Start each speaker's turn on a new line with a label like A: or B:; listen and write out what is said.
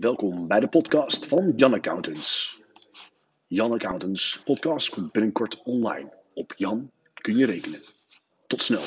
A: Welkom bij de podcast van Jan Accountants. Jan Accountants podcast komt binnenkort online. Op Jan kun je rekenen. Tot snel.